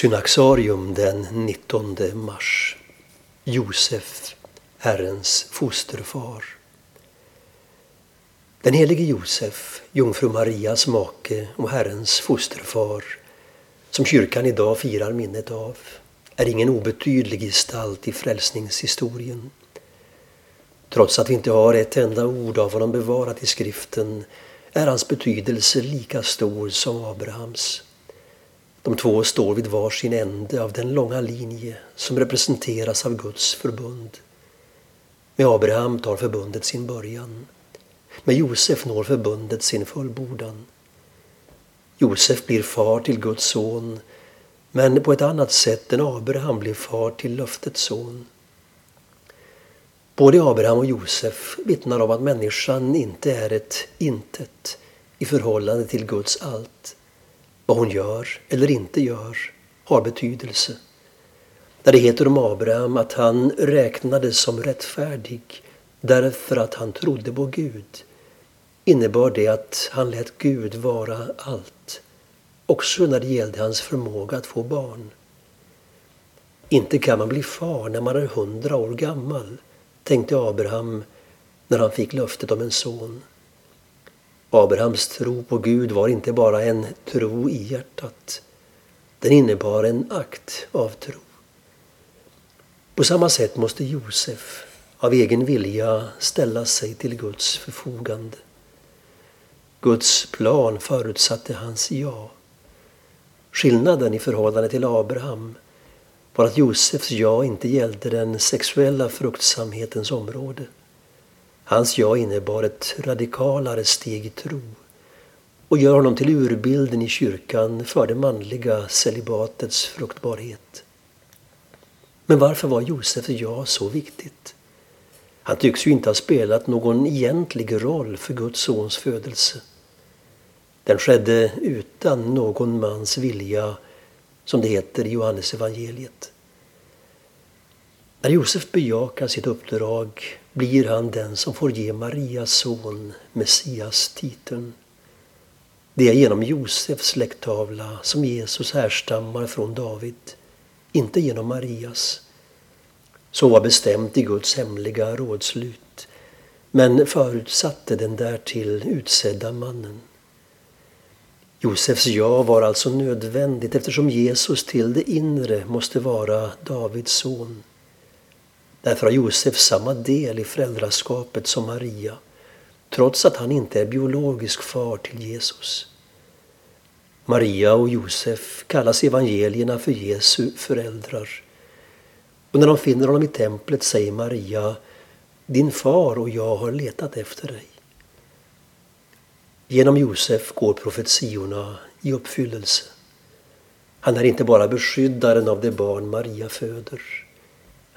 Synaxarium den 19 mars. Josef, Herrens fosterfar. Den helige Josef, jungfru Marias make och Herrens fosterfar, som kyrkan idag firar minnet av, är ingen obetydlig gestalt i frälsningshistorien. Trots att vi inte har ett enda ord av honom bevarat i skriften är hans betydelse lika stor som Abrahams. De två står vid var sin ände av den långa linje som representeras av Guds förbund. Med Abraham tar förbundet sin början. Med Josef når förbundet sin fullbordan. Josef blir far till Guds son, men på ett annat sätt än Abraham blir far till löftets son. Både Abraham och Josef vittnar om att människan inte är ett intet i förhållande till Guds allt. Vad hon gör eller inte gör har betydelse. När det heter om Abraham att han räknades som rättfärdig därför att han trodde på Gud innebar det att han lät Gud vara allt, också när det gällde hans förmåga att få barn. Inte kan man bli far när man är hundra år gammal, tänkte Abraham när han fick löftet om en son. Abrahams tro på Gud var inte bara en tro i hjärtat. Den innebar en akt av tro. På samma sätt måste Josef av egen vilja ställa sig till Guds förfogande. Guds plan förutsatte hans ja. Skillnaden i förhållande till Abraham var att Josefs ja inte gällde den sexuella fruktsamhetens område. Hans ja innebar ett radikalare steg i tro och gör honom till urbilden i kyrkan för det manliga celibatets fruktbarhet. Men varför var Josefs ja så viktigt? Han tycks ju inte ha spelat någon egentlig roll för Guds sons födelse. Den skedde utan någon mans vilja, som det heter i Johannes evangeliet. När Josef bejakar sitt uppdrag blir han den som får ge Marias son Messias-titeln. Det är genom Josefs släkttavla som Jesus härstammar från David, inte genom Marias. Så var bestämt i Guds hemliga rådslut, men förutsatte den därtill utsedda mannen. Josefs ja var alltså nödvändigt eftersom Jesus till det inre måste vara Davids son. Därför har Josef samma del i föräldraskapet som Maria, trots att han inte är biologisk far till Jesus. Maria och Josef kallas i evangelierna för Jesu föräldrar. Och när de finner honom i templet säger Maria Din far och jag har letat efter dig. Genom Josef går profetiorna i uppfyllelse. Han är inte bara beskyddaren av det barn Maria föder.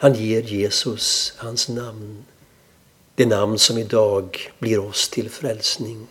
Han ger Jesus hans namn. Det namn som idag blir oss till frälsning.